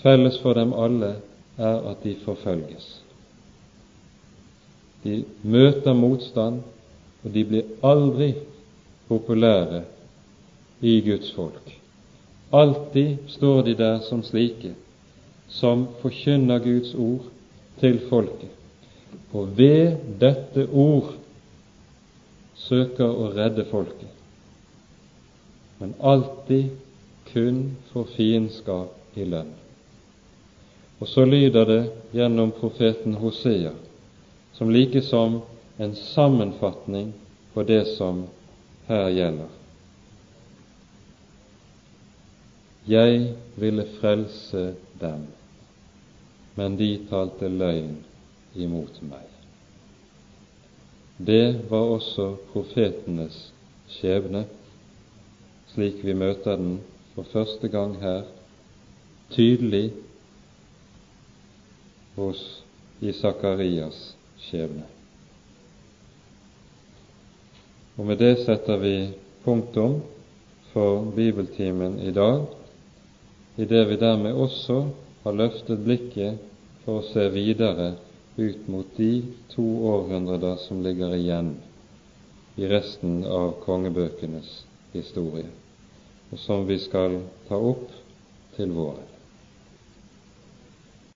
Felles for dem alle er at de forfølges. De møter motstand, og de blir aldri populære i Guds folk. Alltid står de der som slike som forkynner Guds ord til folket, og ved dette ord søker å redde folket men alltid kun for fiendskap i lønn. Og så lyder det gjennom profeten Hosea, som likesom en sammenfatning på det som her gjelder. Jeg ville frelse dem, men de talte løgn imot meg. Det var også profetenes skjebne, slik vi møter den for første gang her, tydelig hos i Sakarias skjebne. Og med det setter vi punktum for bibeltimen i dag, idet vi dermed også har løftet blikket for å se videre ut mot de to århundrer som ligger igjen i resten av kongebøkenes historie, og som vi skal ta opp til våren.